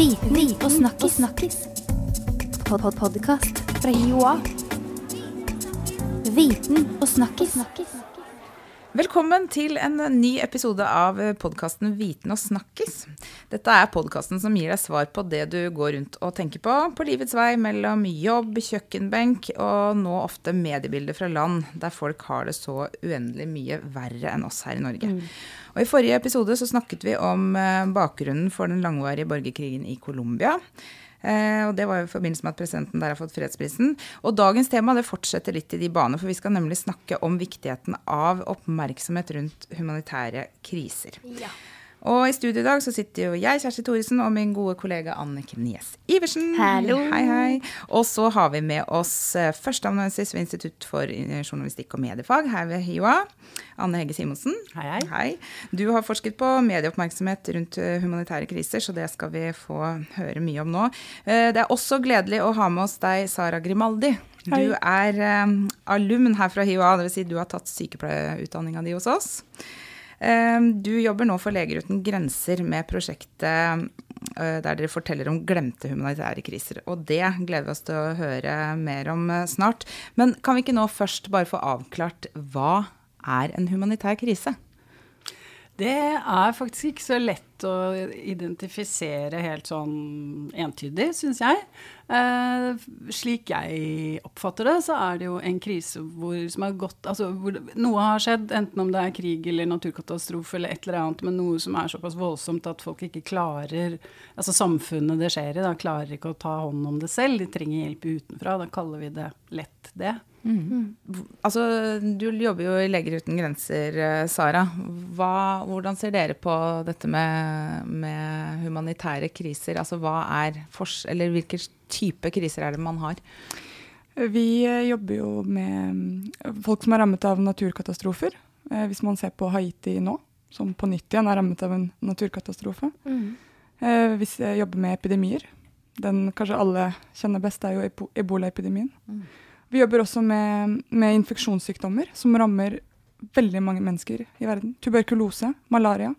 Viten og snakkis. snakkis. Pod -pod Podkast fra Joa. Viten og snakkis. Velkommen til en ny episode av podkasten Viten og snakkis. Dette er podkasten som gir deg svar på det du går rundt og tenker på på livets vei mellom jobb, kjøkkenbenk og nå ofte mediebilder fra land der folk har det så uendelig mye verre enn oss her i Norge. Og I forrige episode så snakket vi om eh, bakgrunnen for den langvarige borgerkrigen i Colombia. Eh, og Det var jo i forbindelse med at presidenten der har fått fredsprisen. Og Dagens tema det fortsetter litt i de baner, for vi skal nemlig snakke om viktigheten av oppmerksomhet rundt humanitære kriser. Og i studio i dag så sitter jo jeg, Kjersti Thoresen, og min gode kollega Anniken Nies Iversen. Hallo. Hei, hei. Og så har vi med oss eh, førsteamanuensis ved Institutt for journalistikk og mediefag her ved HiOA, Anne Hegge Simonsen. Hei, hei. hei. Du har forsket på medieoppmerksomhet rundt eh, humanitære kriser, så det skal vi få høre mye om nå. Eh, Det er også gledelig å ha med oss deg, Sara Grimaldi. Hei. Du er eh, alumn her fra HiOA, dvs. Si du har tatt sykepleierutdanninga di hos oss. Eh, Du jobber nå for Leger uten grenser med prosjektet eh, der dere forteller om glemte humanitære kriser. Og det gleder vi oss til å høre mer om eh, snart. Men kan vi ikke nå først bare få avklart hva er en humanitær krise? Det er faktisk ikke så lett å identifisere helt sånn entydig, syns jeg. Eh, slik jeg oppfatter det, så er det jo en krise hvor, som har gått Altså hvor noe har skjedd, enten om det er krig eller naturkatastrofe eller et eller annet, men noe som er såpass voldsomt at folk ikke klarer Altså samfunnet det skjer i, da klarer ikke å ta hånd om det selv. De trenger hjelp utenfra. Da kaller vi det lett det. Altså, du jobber jo i Leger uten grenser, eh, Sara. Hva, hvordan ser dere på dette med, med humanitære kriser? Altså, hva er fors eller hvilke type kriser er det man har? Vi eh, jobber jo med mm, folk som er rammet av naturkatastrofer. Eh, Hvis man ser på Haiti nå, som på nytt igjen er rammet av en naturkatastrofe. Mm. Vi jeg jobber med epidemier. Den kanskje alle kjenner best, er jo ebolaepidemien. Mm. Vi jobber også med, med infeksjonssykdommer som rammer veldig mange mennesker i verden. Tuberkulose, malaria.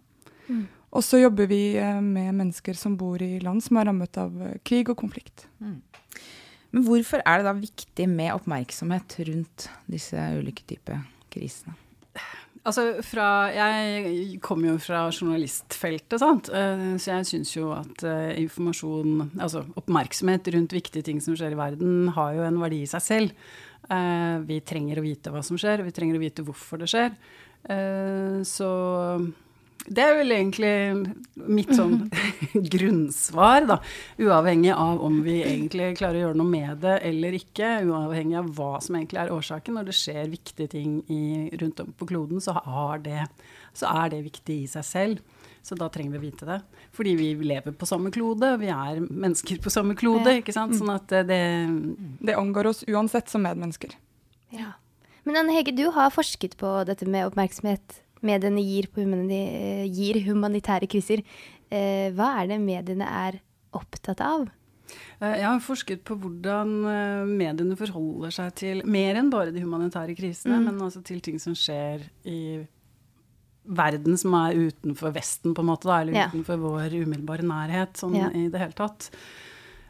Og så jobber vi eh, med mennesker som bor i land som er rammet av eh, krig og konflikt. Men hvorfor er det da viktig med oppmerksomhet rundt disse ulike typer krisene? Altså fra, Jeg kommer jo fra journalistfeltet, sant? Eh, så jeg syns jo at informasjon, altså oppmerksomhet rundt viktige ting som skjer i verden, har jo en verdi i seg selv. Eh, Vi trenger å vite hva som skjer, vi trenger å vite hvorfor det skjer. Eh, Så det er vel egentlig mitt sånn grunnsvar, da. Uavhengig av om vi egentlig klarer å gjøre noe med det eller ikke. Uavhengig av hva som egentlig er årsaken. Når det skjer viktige ting i, rundt om på kloden, så, har det, så er det viktig i seg selv. Så da trenger vi å vite det. Fordi vi lever på samme klode, vi er mennesker på samme klode. ikke sant? Sånn at det Det angår oss uansett som medmennesker. Ja. Men Anne Hege, du har forsket på dette med oppmerksomhet mediene gir, på humani gir humanitære kriser. Eh, hva er det mediene er opptatt av? Eh, Jeg har forsket på hvordan eh, mediene forholder seg til mer enn bare de humanitære krisene, Mm. men også til ting som skjer i verden som er utenfor Vesten, på en måte, da, eller Ja. utenfor vår umiddelbare nærhet sånn Ja. i det hele tatt.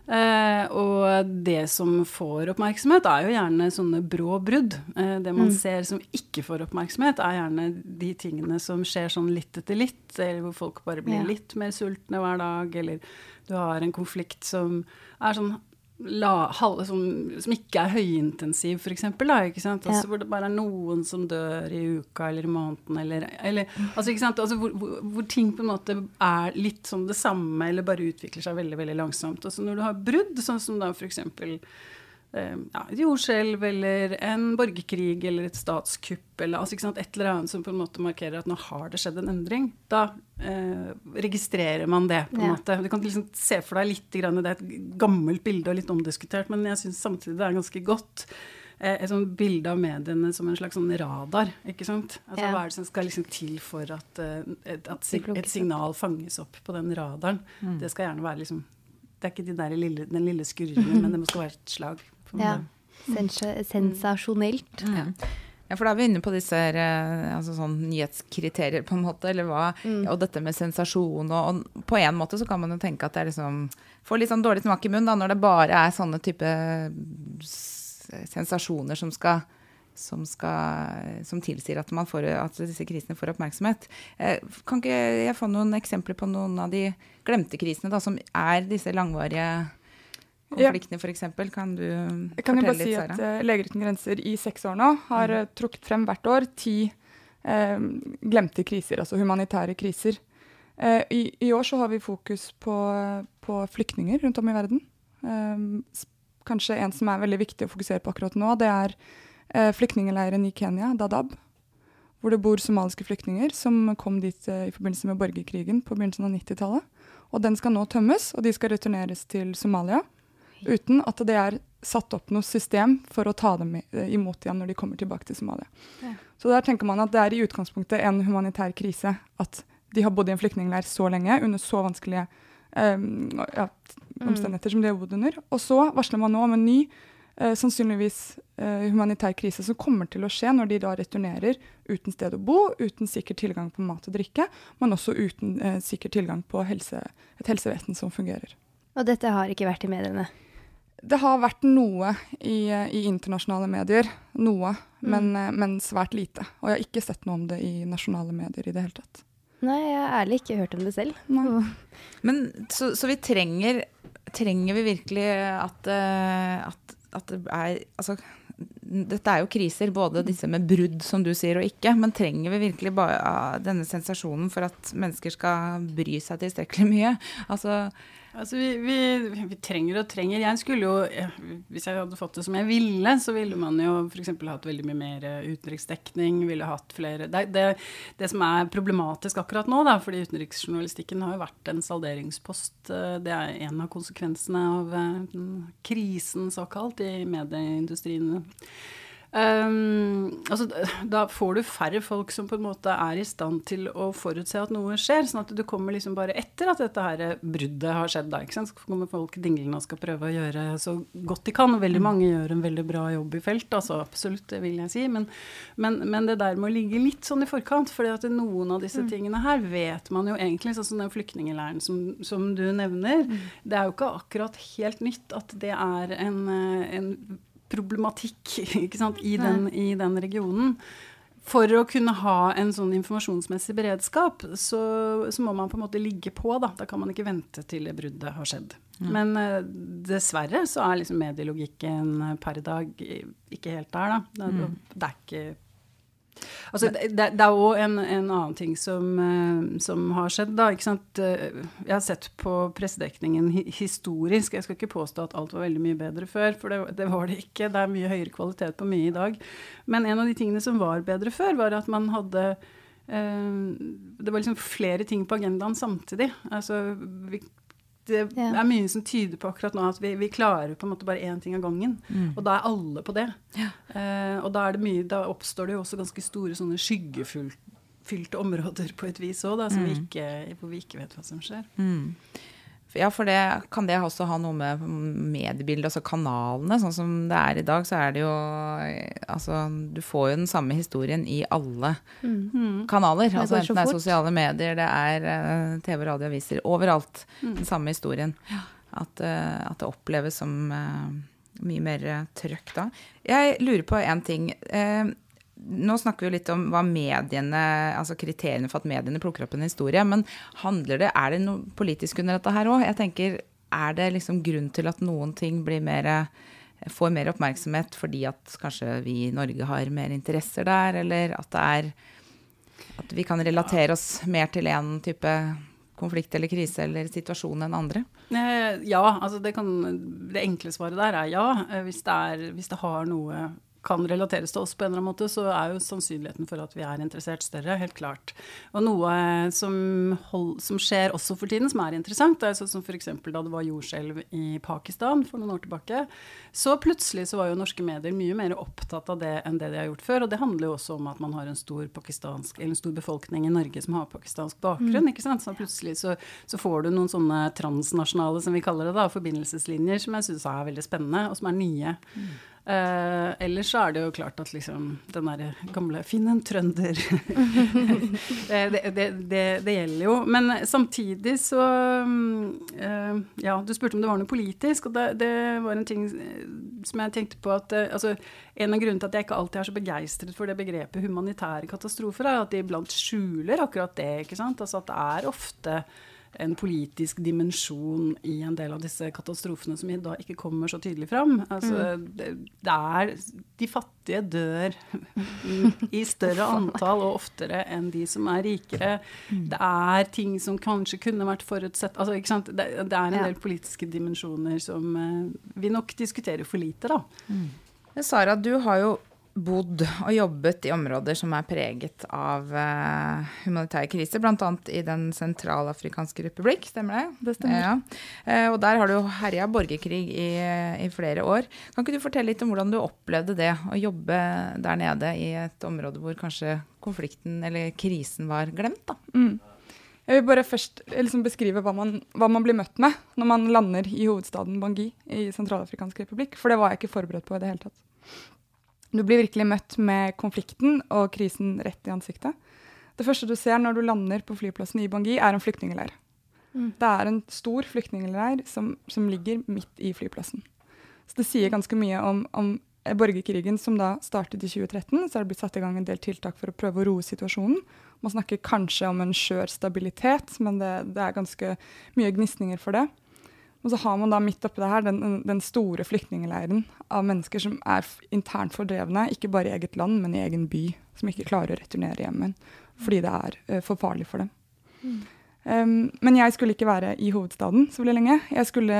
Eh, og det som får oppmerksomhet, er jo gjerne sånne brå brudd. Eh, det man Mm. ser som ikke får oppmerksomhet, er gjerne de tingene som skjer sånn litt etter litt, eller hvor folk bare blir Ja. litt mer sultne hver dag, eller du har en konflikt som er sånn la, halve, som, som ikke er høyintensiv, f.eks. Altså, Ja. Hvor det bare er noen som dør i uka eller i måneden, eller, eller altså? Altså, hvor, hvor, hvor ting på en måte er litt som det samme, eller bare utvikler seg veldig veldig langsomt. Altså, når du har brudd, sånn som da f.eks. Eh, ja, et jordskjelv eller en borgerkrig eller et statskupp eller altså, et eller annet som på en måte markerer at nå har det skjedd en endring, da eh, registrerer man det. på en Ja. måte. Du kan liksom se for deg litt, grann, det er et gammelt bilde og litt omdiskutert, men jeg syns samtidig det er ganske godt. Eh, et sånt bilde av mediene som en slags sånn radar. ikke sant? Altså, Ja. Hva er det som skal liksom til for at, eh, et, at et signal fanges opp på den radaren? Det skal gjerne være liksom Det er ikke de der lille, den lille skurringen, men det skal være et slag. Ja. Sens sensasjonelt. Mm. Ja, for da er vi inne på disse eh, altså sånn nyhetskriterier, på en måte. Eller hva, Mm. Og dette med sensasjon. Og, og på en måte så kan man jo tenke at det er liksom Får litt sånn dårlig smak i munnen da, når det bare er sånne type sensasjoner som skal som, skal, som tilsier at, man får, at disse krisene får oppmerksomhet. Eh, Kan ikke jeg få noen eksempler på noen av de glemte krisene, da, som er disse langvarige konfliktene, f.eks.? Kan du kan fortelle litt, Jeg kan jo bare si at Sara? uh, Leger uten grenser i seks år nå har mm. trukket frem hvert år ti eh, glemte kriser, altså humanitære kriser. Eh, i, I år så har vi fokus på, på flyktninger rundt om i verden. Eh, kanskje en som er veldig viktig å fokusere på akkurat nå, det er eh, flyktningleiren i Kenya, Dadaab. Hvor det bor somaliske flyktninger som kom dit eh, i forbindelse med borgerkrigen på begynnelsen av 90-tallet. Og den skal nå tømmes, og de skal returneres til Somalia. Uten at det er satt opp noe system for å ta dem eh, imot igjen når de kommer tilbake til Somalia. Ja. Så der tenker man at det er i utgangspunktet en humanitær krise at de har bodd i en flyktningleir så lenge under så vanskelige um, ja, omstendigheter som de har bodd under. Og så varsler man nå om en ny, eh, sannsynligvis eh, humanitær krise som kommer til å skje når de da returnerer uten sted å bo, uten sikker tilgang på mat og drikke, men også uten eh, sikker tilgang på helse, et helsevesen som fungerer. Og dette har ikke vært i mediene. Det har vært noe i, i internasjonale medier, noe, men, eh, men svært lite. Og jeg har ikke sett noe om det i nasjonale medier i det hele tatt. Nei, jeg har ærlig ikke hørt om det selv. Nei. Men så, så vi trenger Trenger vi virkelig at, eh, at, at det er Altså, dette er jo kriser, både disse med brudd, som du sier, og ikke. Men trenger vi virkelig bare denne sensasjonen for at mennesker skal bry seg tilstrekkelig mye? Altså, Altså, vi, vi, vi trenger og trenger. Jeg skulle jo, Hvis jeg hadde fått det som jeg ville, så ville man jo f.eks. hatt veldig mye mer eh, utenriksdekning. ville hatt flere, det, det, det som er problematisk akkurat nå, da, fordi utenriksjournalistikken har jo vært en salderingspost. eh, Det er en av konsekvensene av eh, krisen, såkalt, i medieindustrien. Um, altså, da får du færre folk som på en måte er i stand til å forutse at noe skjer. Sånn at du kommer liksom bare etter at dette her bruddet har skjedd. Da, ikke sant? Så kommer folk dinglende og skal prøve å gjøre så godt de kan. Og veldig mange gjør en veldig bra jobb i felt, altså absolutt, det vil jeg si. Men, men, men det der med å ligge litt sånn i forkant, for noen av disse tingene her vet man jo egentlig, sånn som den flyktningleiren som, som du nevner. Det er jo ikke akkurat helt nytt at det er en, eh, en problematikk sant, i, den, i den regionen. For å kunne ha en sånn informasjonsmessig beredskap, så, så, må man på en måte ligge på. Da. da kan man ikke vente til det bruddet har skjedd. Mm. Men uh, dessverre så er liksom medielogikken per dag ikke helt der, da. Det, mm. det er ikke Altså, det, det er òg en, en, annen ting som, uh, som, har skjedd. da? Uh, jeg har sett på pressedekningen historisk. Jeg skal ikke påstå at alt var veldig mye bedre før, for det, det, var det ikke. Det er mye høyere kvalitet på mye i dag. Men en av de tingene som var bedre før, var at man hadde uh, Det var liksom flere ting på agendaen samtidig. Altså, vi, det er mye som tyder på akkurat nå at vi, vi klarer på en måte bare én ting av gangen. Mm. Og da er alle på det. Ja. Uh, og da, mye, da, oppstår det jo også ganske store sånne skyggefylte områder på et vis òg, mm. hvor vi ikke vet hva som skjer. Mm. Ja, for det, kan det også ha noe med mediebildet, altså kanalene? Sånn som det er i dag, så er det jo Altså, du får jo den samme historien i alle mm. kanaler. Altså enten det er sosiale medier, det er uh, TV, radio, aviser. Overalt mm. den samme historien. At, uh, at, det oppleves som uh, mye mer trøkk da. Jeg lurer på én ting. Nå snakker vi litt om hva mediene, altså kriteriene for at mediene plukker opp en historie. Men handler det, er det noe politisk under dette her òg? Jeg tenker, er det liksom grunn til at noen ting blir mer, får mer oppmerksomhet fordi at kanskje vi i Norge har mer interesser der, eller at det er At vi kan relatere oss mer til en type konflikt eller krise eller situasjon enn andre? Ja, altså det, kan, det enkle svaret der er ja. Hvis det, er, hvis det har noe kan relateres til oss på en eller annen måte, så er jo sannsynligheten for at vi er interessert, større. Helt klart. Og noe som, hold, som skjer også for tiden, som er interessant, er sånn som f.eks. da det var jordskjelv i Pakistan for noen år tilbake. Så plutselig så var jo norske medier mye mer opptatt av det enn det de har gjort før. Og det handler jo også om at man har en stor, eller en stor befolkning i Norge som har pakistansk bakgrunn. Mm. ikke sant? Så plutselig så, så, får du noen sånne transnasjonale, som vi kaller det, da, forbindelseslinjer som jeg syns er veldig spennende, og som er nye. Mm. Uh, ellers så er det jo klart at liksom den derre gamle 'finn en trønder' det, det, det, det, gjelder jo. Men samtidig så uh, Ja, du spurte om det var noe politisk, og det, var en ting som jeg tenkte på at uh, altså, En av grunnene til at jeg ikke alltid er så begeistret for det begrepet humanitære katastrofer, er at de iblant skjuler akkurat det. ikke sant? Altså at det er ofte en politisk dimensjon i en del av disse katastrofene som da ikke kommer så tydelig fram. Altså, mm. det, det, er De fattige dør i større antall og oftere enn de som er rikere. Mm. Det er ting som kanskje kunne vært forutsett altså, ikke det, det, er en del politiske dimensjoner som uh, vi nok diskuterer for lite, da. Mm. Sara, du har jo bodd og jobbet i områder som er preget av uh, humanitær krise, bl.a. i Den sentralafrikanske republikk, stemmer det? Det stemmer. Ja. Uh, og der har du herja borgerkrig i, i, flere år. Kan ikke du fortelle litt om hvordan du opplevde det, å jobbe der nede i et område hvor kanskje konflikten eller krisen var glemt, da? Mm. Jeg vil bare først liksom beskrive hva man, hva man, blir møtt med når man lander i hovedstaden Bangui i Sentralafrikansk republikk, for det var jeg ikke forberedt på i det hele tatt. Du blir virkelig møtt med konflikten og krisen rett i ansiktet. Det første du ser når du lander på flyplassen i Bangui, er en flyktningleir. Mm. Det er en stor flyktningleir som, som, ligger midt i flyplassen. Så det sier ganske mye om, om borgerkrigen som da startet i 2013. Så er det blitt satt i gang en del tiltak for å prøve å roe situasjonen. Man snakker kanskje om en skjør stabilitet, men det, det er ganske mye gnisninger for det. Og så har man da midt oppi det her den, den store flyktningleiren av mennesker som er internt fordrevne, ikke bare i eget land, men i egen by, som ikke klarer å returnere hjem igjen fordi det er uh, for farlig for dem. Mm. Um, men jeg skulle ikke være i hovedstaden så veldig lenge. Jeg skulle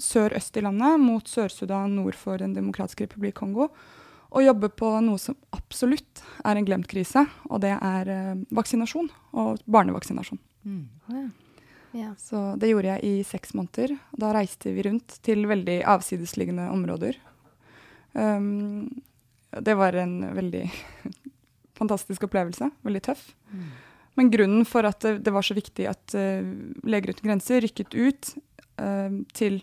sør-øst i landet, mot Sør-Sudan nord for Den demokratiske republikk Kongo, og jobbe på noe som absolutt er en glemt krise, og det er uh, vaksinasjon og barnevaksinasjon. Mm. Ja. Ja. Så det gjorde jeg i seks måneder. Da reiste vi rundt til veldig avsidesliggende områder. Um, det var en veldig fantastisk opplevelse. Veldig tøff. Mm. Men grunnen for at det, det var så viktig at uh, Leger uten grenser rykket ut uh, til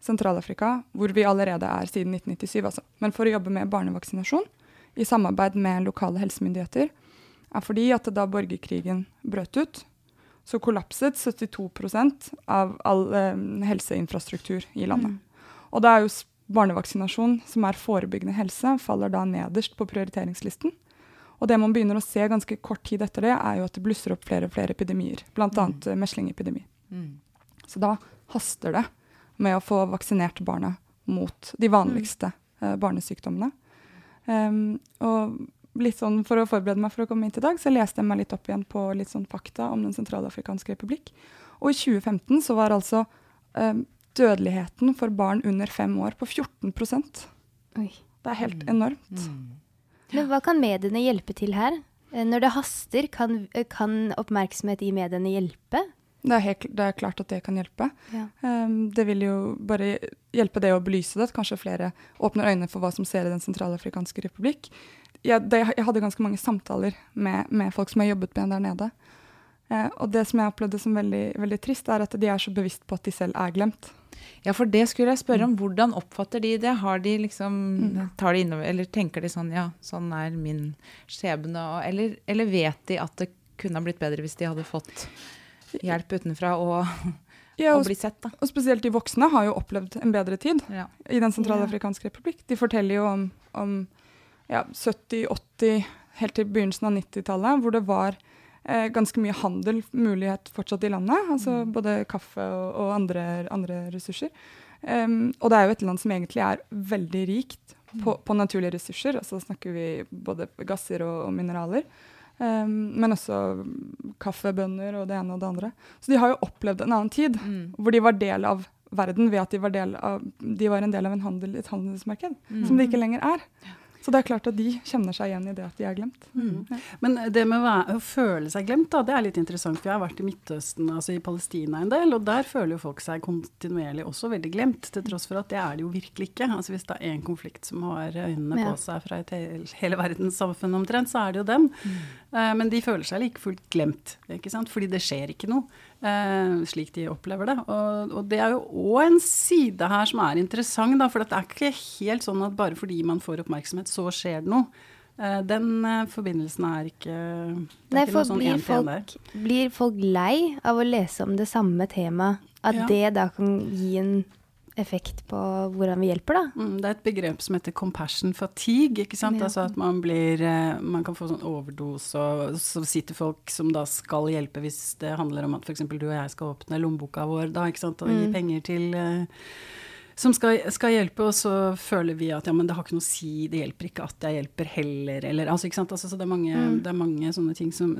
Sentral-Afrika, hvor vi allerede er siden 1997, altså. Men for å jobbe med barnevaksinasjon i samarbeid med lokale helsemyndigheter, er fordi at da borgerkrigen brøt ut, så kollapset 72 av all eh, helseinfrastruktur i landet. Mm. Og da er jo barnevaksinasjon, som er forebyggende helse, faller da nederst på prioriteringslisten. Og det man begynner å se ganske kort tid etter det, er jo at det blusser opp flere og flere epidemier, bl.a. Mm. Eh, meslingepidemi. Mm. Så da haster det med å få vaksinert barna mot de vanligste mm. uh, barnesykdommene. Um, og litt sånn for å forberede meg for å komme hit i dag, så leste jeg meg litt opp igjen på litt sånn fakta om Den sentralafrikanske republikk. Og i 2015 så var altså eh, dødeligheten for barn under fem år på 14% Oi. Det er helt mm. enormt. Mm. Men hva kan mediene hjelpe til her? Eh, når det haster, kan, kan oppmerksomhet i mediene hjelpe? Det er, helt, det er, klart at det kan hjelpe. Ja. Um, det vil jo bare hjelpe det å belyse det, at kanskje flere åpner øynene for hva som ser i Den sentralafrikanske republikk jeg, det, jeg, hadde ganske mange samtaler med, med, folk som har jobbet med der nede. Uh, og det som jeg opplevde som veldig, veldig, trist, er at de er så bevisst på at de selv er glemt. Ja, for det skulle jeg spørre om. Mm. Hvordan oppfatter de det? Har de liksom, mm. tar de innover, eller tenker de sånn ja, sånn er min skjebne? Eller, eller, vet de at det kunne ha blitt bedre hvis de hadde fått hjelp utenfra og, ja, og, og bli sett? da? Og spesielt de voksne har jo opplevd en bedre tid ja. i Den sentralafrikanske republikk. De forteller jo om, om ja, 70-80, helt til begynnelsen av 90-tallet, hvor det var eh, ganske mye handel, mulighet fortsatt i landet. Altså mm. både kaffe og, og andre, andre, ressurser. Um, og det er jo et land som egentlig er veldig rikt på, mm. på naturlige ressurser. Altså snakker vi både gasser og, og mineraler. Um, men også kaffebønner og det ene og det andre. Så de har jo opplevd en annen tid, mm. hvor de var del av verden ved at de var, av, de var en del av en handel, et handelsmarked, mm. som de ikke lenger er. Så det er klart at de kjenner seg igjen i det at de er glemt. Mm. Ja. Men det med å, føle seg glemt, da, det er litt interessant. For jeg har vært i Midtøsten, altså i Palestina en del, og der føler jo folk seg kontinuerlig også veldig glemt. Til tross for at det er det jo virkelig ikke. Altså Hvis det er én konflikt som har øynene ja. på seg fra et hele verdenssamfunn omtrent, så er det jo den. Mm. Eh, men de føler seg like fullt glemt, ikke sant? fordi det skjer ikke noe. Eh, slik de opplever det. Og, og det er jo òg en side her som er interessant, da, for det er ikke helt sånn at bare fordi man får oppmerksomhet, så skjer det noe. Eh, den forbindelsen er ikke det er Nei, ikke noe sånn blir folk, blir folk lei av å lese om det samme temaet? At Ja. det da kan gi en effekt på hvordan vi hjelper, da? Mm, det er et begrep som heter compassion fatigue. ikke sant? Ja. Altså at man blir eh, Man kan få sånn overdose, og så sitter folk som da skal hjelpe hvis det handler om at f.eks. du og jeg skal åpne lommeboka vår da, ikke sant, og gi Mm. penger til eh, som skal, skal hjelpe, og så føler vi at ja, men det har ikke noe å si, det hjelper ikke at jeg hjelper heller, eller altså, ikke sant. Altså, så det er, mange, Mm. det er mange sånne ting som,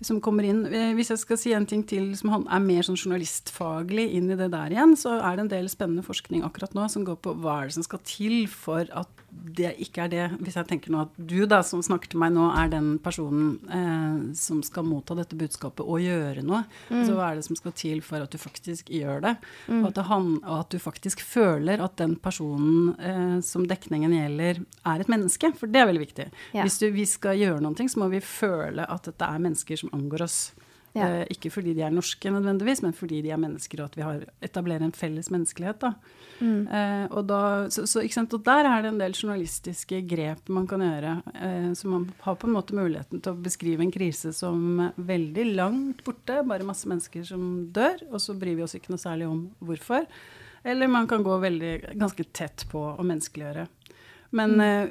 som kommer inn. Eh, Hvis jeg skal si en ting til som er mer sånn journalistfaglig inn i det der igjen, så er det en del spennende forskning akkurat nå som går på hva er det som skal til for at det ikke er det Hvis jeg tenker nå at du da som snakker til meg nå, er den personen eh, som skal motta dette budskapet og gjøre noe, så hva er det som skal til for at du faktisk gjør det? Og, at han, og at du faktisk føler at den personen eh, som dekningen gjelder, er et menneske. For det er veldig viktig. Ja. Hvis du, vi skal gjøre noe, så må vi føle at dette er mennesker som angår oss. Ja. Eh, ikke fordi de er norske nødvendigvis, men fordi de er mennesker, og at vi har etablerer en felles menneskelighet. Da. Mm. Eh, og, da, så, så, og der er det en del journalistiske grep man kan gjøre. Eh, så man har på en måte muligheten til å beskrive en krise som veldig langt borte, bare masse mennesker som dør, og så bryr vi oss ikke noe særlig om hvorfor. Eller man kan gå veldig, ganske tett på å menneskeliggjøre. Men eh,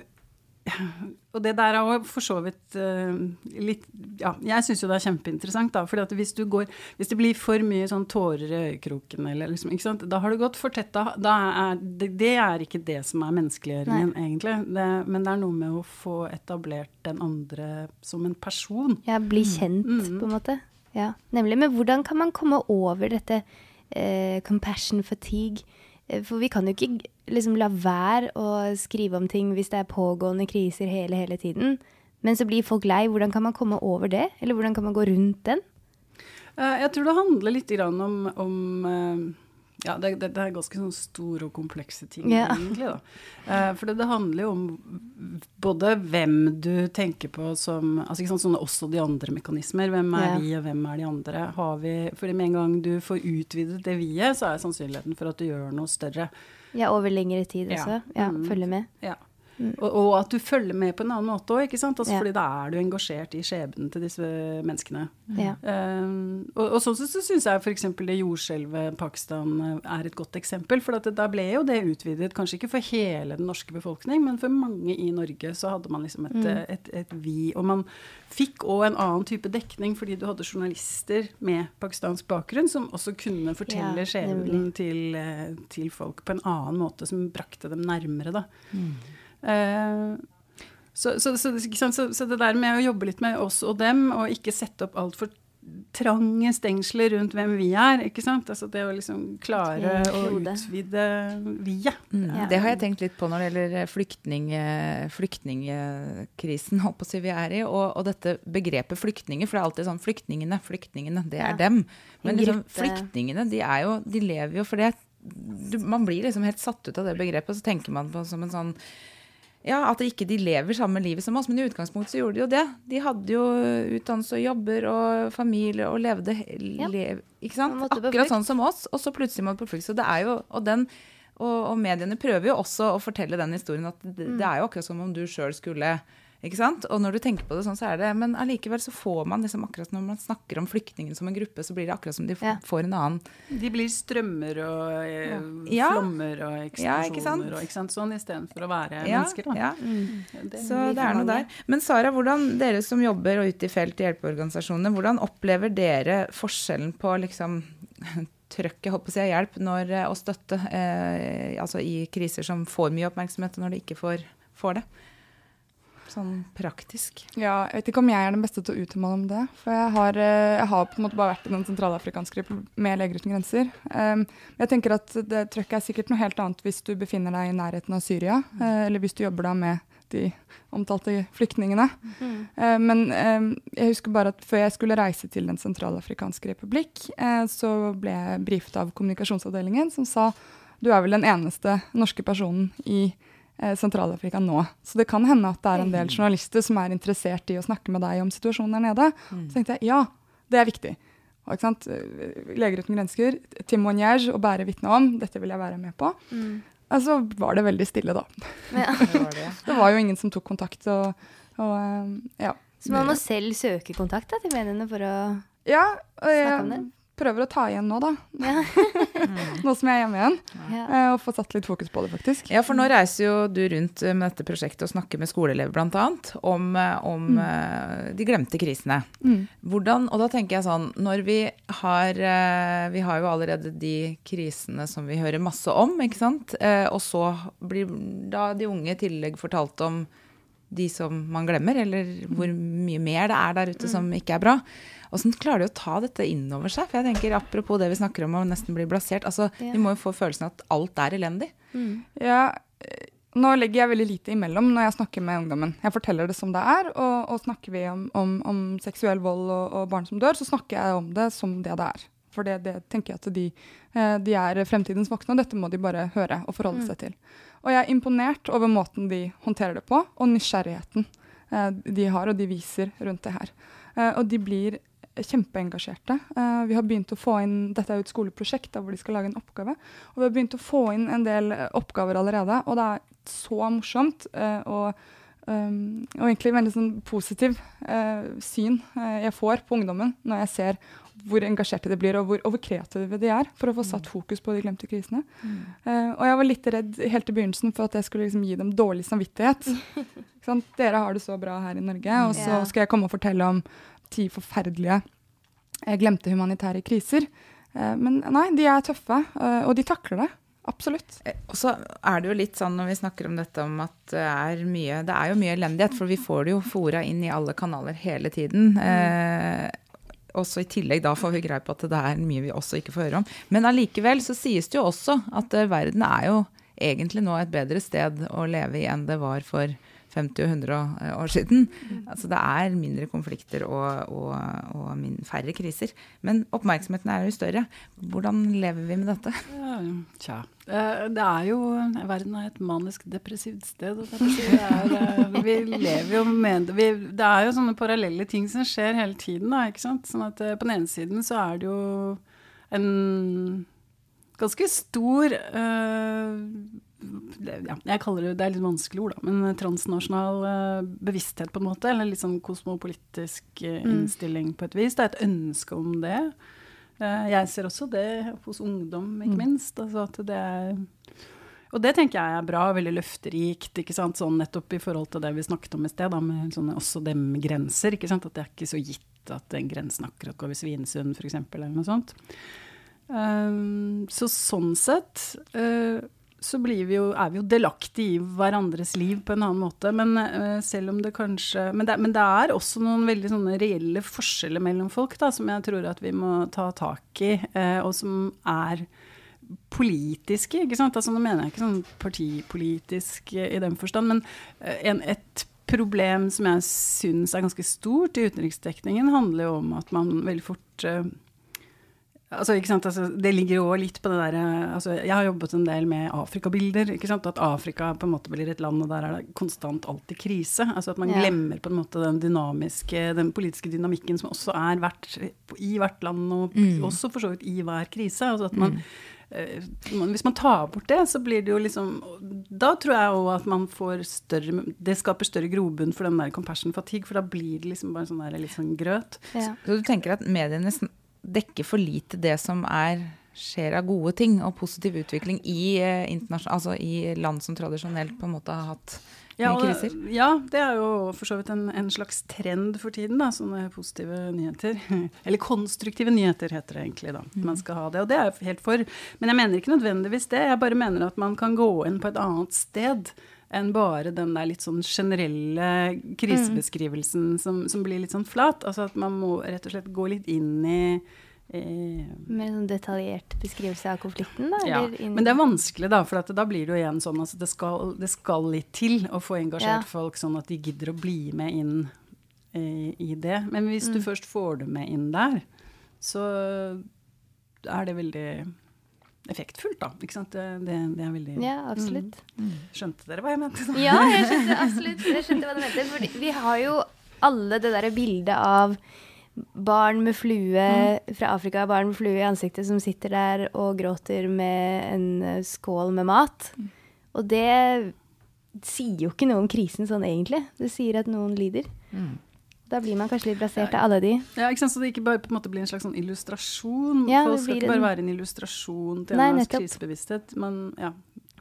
og det der er òg for så vidt eh, litt Ja, jeg syns jo det er kjempeinteressant, da. For hvis Hvis det blir for mye sånn tårer i øyekroken, eller liksom Ikke sant. Da har du gått for tett. Da, da er det, det er ikke det som er menneskeliggjøringen, egentlig. Det, men det er noe med å få etablert den andre som en person. Ja, bli kjent, Mm. på en måte. Ja, nemlig. Men hvordan kan man komme over dette eh, compassion fatigue? Eh, For vi kan jo ikke liksom la være å skrive om ting hvis det er pågående kriser hele, hele tiden. Men så blir folk lei. Hvordan kan man komme over det? Eller hvordan kan man gå rundt den? Eh, jeg tror det handler litt om, om eh, ja, det, det, det er ganske sånn store og komplekse ting, yeah. egentlig. da. Eh, for det, det handler jo om både hvem du tenker på som altså ikke sant, sånne Også de andre mekanismer. Hvem er yeah. vi, og hvem er de andre? Har vi, fordi med en gang du får utvidet det vi-et, så er sannsynligheten for at du gjør noe større. Ja, over lengre tid Ja. også. Ja, Mm. Følge med. Ja. Mm. Og, og at du følger med på en annen måte òg. Altså, Ja. Fordi da er du engasjert i skjebnen til disse menneskene. Ja. Um, og, og sånn sett så syns jeg f.eks. det jordskjelvet Pakistan eh, er et godt eksempel. For da ble jo det utvidet, kanskje ikke for hele den norske befolkning, men for mange i Norge så hadde man liksom et, Mm. et, et, et vi. Og man fikk òg en annen type dekning fordi du hadde journalister med pakistansk bakgrunn som også kunne fortelle Ja, skjebnen til, eh, til folk på en annen måte, som brakte dem nærmere, da. Eh, så, så, så, så, så det der med å jobbe litt med oss og dem, og ikke sette opp altfor trange stengsler rundt hvem vi er, ikke sant. Altså det å liksom klare å utvide vi-et. Mm, Ja. Det har jeg tenkt litt på når det gjelder flyktning, eh, flyktningkrisen si vi er i, og, og dette begrepet flyktninger. For det er alltid sånn flyktningene, flyktningene, det er Ja. dem. Men liksom, flyktningene, de er jo De lever jo for det. Man blir liksom helt satt ut av det begrepet, og så tenker man på som en sånn ja, At ikke de lever samme livet som oss, men i utgangspunktet så gjorde de jo det. De hadde jo utdannelse og jobber og familie og levde Ja. lev, ikke sant? Akkurat sånn som oss, og så plutselig må du på flukt. Så det er jo, og, den, og, og mediene prøver jo også å fortelle den historien at det, Mm. det er jo akkurat som om du sjøl skulle ikke sant? Og når du tenker på det sånn, så er det Men allikevel så får man liksom akkurat når man snakker om flyktningene som en gruppe, så blir det akkurat som de Ja. får en annen De blir strømmer og eh, Ja. flommer og Ja, eksplosjoner og ikke sant? sånn istedenfor å være ja, mennesker. Da. ja. Det, Så det er noe der. Men Sara, hvordan, dere som jobber og ute i felt i hjelpeorganisasjonene, hvordan opplever dere forskjellen på liksom trøkket håper jeg, hjelp når, eh, og støtte eh, altså i kriser som får mye oppmerksomhet, og når de ikke får, får det? Sånn praktisk. Ja, jeg vet ikke om jeg er den beste til å uttale meg om det. For jeg har, eh, jeg har på en måte bare vært i den sentralafrikanske republikk med Leger uten grenser. Um, jeg tenker at det trøkket er sikkert noe helt annet hvis du befinner deg i nærheten av Syria, mm. eller hvis du jobber da med de omtalte flyktningene. Mm. Uh, men um, jeg husker bare at før jeg skulle reise til Den sentralafrikanske republikk, uh, så ble jeg brifet av kommunikasjonsavdelingen som sa du er vel den eneste norske personen i eh, Sentral-Afrika nå. Så det kan hende at det er en del journalister som er interessert i å snakke med deg om situasjonen der nede. Så tenkte jeg ja, det er viktig. Og? Leger uten grenser, timonier å bære vitne om, dette vil jeg være med på. Mm. Så så var det veldig stille, da. Ja. Det var det. Det var jo ingen som tok kontakt. Og, og eh, ja. Så man må selv søke kontakt da, til mediene for å Ja, og Snakke om det? Prøver å ta igjen nå, da. Ja. Nå som jeg er hjemme igjen. Ja. eh, Og få satt litt fokus på det, faktisk. Ja, for nå reiser jo du rundt eh, med dette prosjektet og snakker med skoleelever bl.a. om, eh, om mm. de glemte krisene. Mm. Hvordan, og da tenker jeg sånn, når vi har Vi har jo allerede de krisene som vi hører masse om, ikke sant. Eh, Og så blir da de unge i tillegg fortalt om de som man glemmer, eller hvor mye mer det er der ute som ikke er bra. Åssen klarer de å ta dette inn over seg? For jeg tenker, Apropos det vi snakker om å nesten bli blasert. altså, Ja. De må jo få følelsen at alt er elendig. Mm. Ja, eh, nå legger jeg veldig lite imellom når jeg snakker med ungdommen. Jeg forteller det som det er, og, og snakker vi om, om, om seksuell vold og, og barn som dør, så snakker jeg om det som det det er. For det, det tenker jeg at de, eh, de er fremtidens voksne, og dette må de bare høre og forholde seg til. Og jeg er imponert over måten de håndterer det på, og nysgjerrigheten eh, de har og de viser rundt det her. Eh, og de blir kjempeengasjerte. Eh, vi har begynt å få inn, Dette er jo et skoleprosjekt da, hvor de skal lage en oppgave. Og vi har begynt å få inn en del oppgaver allerede, og det er så morsomt. eh, og, um, og egentlig veldig sånn positiv uh, syn uh, jeg får på ungdommen når jeg ser hvor engasjerte de blir, og hvor, og hvor kreative de er for å få satt fokus på de glemte krisene. Eh, og jeg var litt redd helt i begynnelsen for at jeg skulle liksom gi dem dårlig samvittighet. Ikke sant? Dere har det så bra her i Norge, og så skal jeg komme og fortelle om ti forferdelige eh, glemte humanitære kriser. Uh, men nei, de er tøffe, uh, og de takler det. Absolutt. Og så er det jo litt sånn når vi snakker om dette om at det er mye Det er jo mye elendighet, for vi får det jo fora inn i alle kanaler hele tiden. Eh, også i tillegg da får vi greie på at det er mye vi også ikke får høre om. Men allikevel så sies det jo også at eh, verden er jo egentlig nå et bedre sted å leve i enn det var for 50 og 100 år siden. Altså det er mindre konflikter og, og, og færre kriser. Men oppmerksomheten er jo større. Hvordan lever vi med dette? Ja, Tja. Eh, Det er jo Verden er et manisk depressivt sted. Det er, eh, vi lever jo med. Vi, det er jo sånne parallelle ting som skjer hele tiden. Da, ikke sant? Sånn at eh, På den ene siden så er det jo en ganske stor uh, ja, jeg kaller det, det er litt vanskelig ord, da, men transnasjonal uh, bevissthet, på en måte. Eller litt sånn kosmopolitisk eh, innstilling på et vis. Det er et ønske om det. Eh, jeg ser også det hos ungdom, ikke minst. Altså at det er og det tenker jeg er bra, veldig løfterikt? Sånn nettopp i forhold til det vi snakket om i sted, da, med sånne, også det med grenser. ikke sant? At det er ikke så gitt at den grensen akkurat går ved Svinesund, f.eks., eller noe sånt. Um, så sånn sett uh, så vi jo, er vi jo delaktige i hverandres liv på en annen måte. Men uh, selv om det kanskje men det, men det er også noen veldig sånne reelle forskjeller mellom folk da, som jeg tror at vi må ta tak i, uh, og som er politiske. ikke sant? Altså, nå mener jeg ikke sånn partipolitisk uh, i den forstand, men en, et problem som jeg syns er ganske stort i utenriksdekningen, handler jo om at man veldig fort Altså, ikke sant? Altså, det ligger jo litt på det derre altså, Jeg har jobbet en del med Afrikabilder. At Afrika på en måte blir et land, og der er det konstant alltid krise. Altså At man Ja. glemmer på en måte den dynamiske, den politiske dynamikken som også er hvert, i hvert land, og Mm. også for så vidt i hver krise. Altså at man eh, Hvis man tar bort det, så blir det jo liksom Da tror jeg òg at man får større Det skaper større grobunn for den der compassion fatigue, for da blir det liksom bare sånn der litt sånn grøt. Ja. Så du tenker at mediene dekker for lite det som er, skjer av gode ting og positiv utvikling i, eh, altså i land som tradisjonelt på en måte har hatt Ja, mye kriser? ja, det er jo for så vidt en, en slags trend for tiden, da, sånne positive nyheter. Eller konstruktive nyheter, heter det egentlig, da. Man skal ha det, og det er jeg helt for. Men jeg mener ikke nødvendigvis det. Jeg bare mener at man kan gå inn på et annet sted enn bare den der litt sånn generelle krisebeskrivelsen som, som blir litt sånn flat. Altså at man må rett og slett gå litt inn i eh, Med sånn detaljert beskrivelse av konflikten, da? ja, men det er vanskelig, da, for da blir det jo igjen sånn at det skal, det skal litt til å få engasjert Ja. folk, sånn at de gidder å bli med inn eh, i det. Men hvis du først får det med inn der, så er det veldig effektfullt, da. Ikke sant? Det, det, det er veldig Ja, absolutt. Mm. Skjønte dere hva jeg mente? Da? Ja, jeg skjønte absolutt jeg skjønte hva du mente. Fordi vi har jo alle det derre bildet av barn med flue fra Afrika, barn med flue i ansiktet som sitter der og gråter med en eh, skål med mat. Og det sier jo ikke noe om krisen sånn egentlig. Det sier at noen lider. Da blir man kanskje litt blasert av alle de. Ja, ikke sant? Så det ikke bare på en måte blir en slags sånn illustrasjon. Ja, Folk skal ikke bare en- være en illustrasjon til Nei, en krisebevissthet, men ja.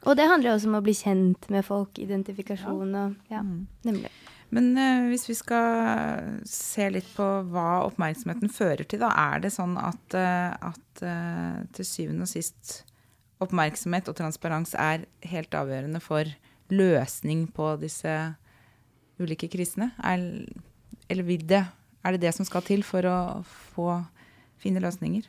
Og det handler også om å bli kjent med folk, identifikasjon og Ja, nemlig. Men uh, hvis vi skal se litt på hva oppmerksomheten fører til, da er det sånn at, uh, at uh, til syvende og sist oppmerksomhet og transparens er helt avgjørende for løsning på disse ulike krisene? Er, eller vil det, er det det som skal til for å få finne løsninger?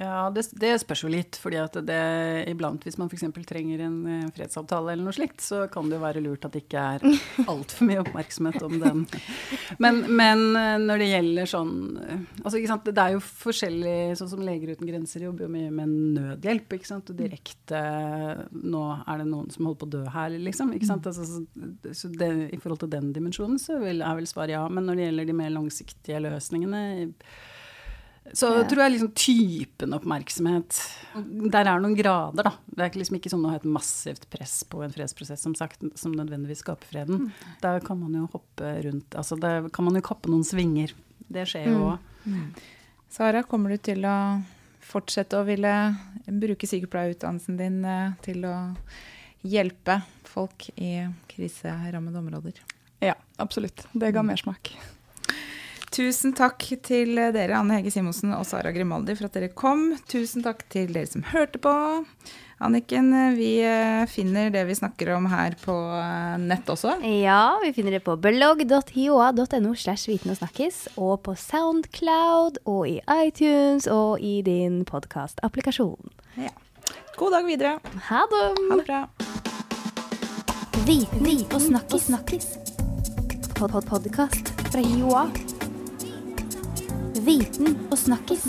Ja, det, det spørs jo litt. fordi at det iblant, hvis man f.eks. trenger en eh, fredsavtale eller noe slikt, så kan det jo være lurt at det ikke er altfor mye oppmerksomhet om den. Men, men eh, når det gjelder sånn eh, altså ikke sant, Det er jo forskjellig Sånn som Leger uten grenser jobber jo mye med nødhjelp. ikke sant, og direkte Nå er det noen som holder på å dø her, liksom. ikke sant, altså, så, så det, I forhold til den dimensjonen så vil, er vel svaret ja. Men når det gjelder de mer langsiktige løsningene så Ja. tror jeg liksom typen oppmerksomhet Der er noen grader, da. Det er liksom ikke sånn å ha et massivt press på en fredsprosess som sagt, som nødvendigvis skaper freden. Da kan man jo hoppe rundt Altså da kan man jo kappe noen svinger. Det skjer jo òg. Sara, kommer du til å fortsette å ville bruke sykepleierutdannelsen din eh, til å hjelpe folk i kriserammede områder? Ja, absolutt. Det ga mersmak. Tusen takk til dere, Anne Hege Simonsen og Sara Grimaldi, for at dere kom. Tusen takk til dere som hørte på. Anniken, vi eh, finner det vi snakker om her på eh, nett også. Ja, vi finner det på blogg.hioa.no slash viten og snakkis, og på Soundcloud, og i iTunes, og i din podkastapplikasjon. Ja. God dag videre. Ha det! Ha det bra. Viten og snakkis. Pod -pod Podkast fra Joa. Viten og snakkis.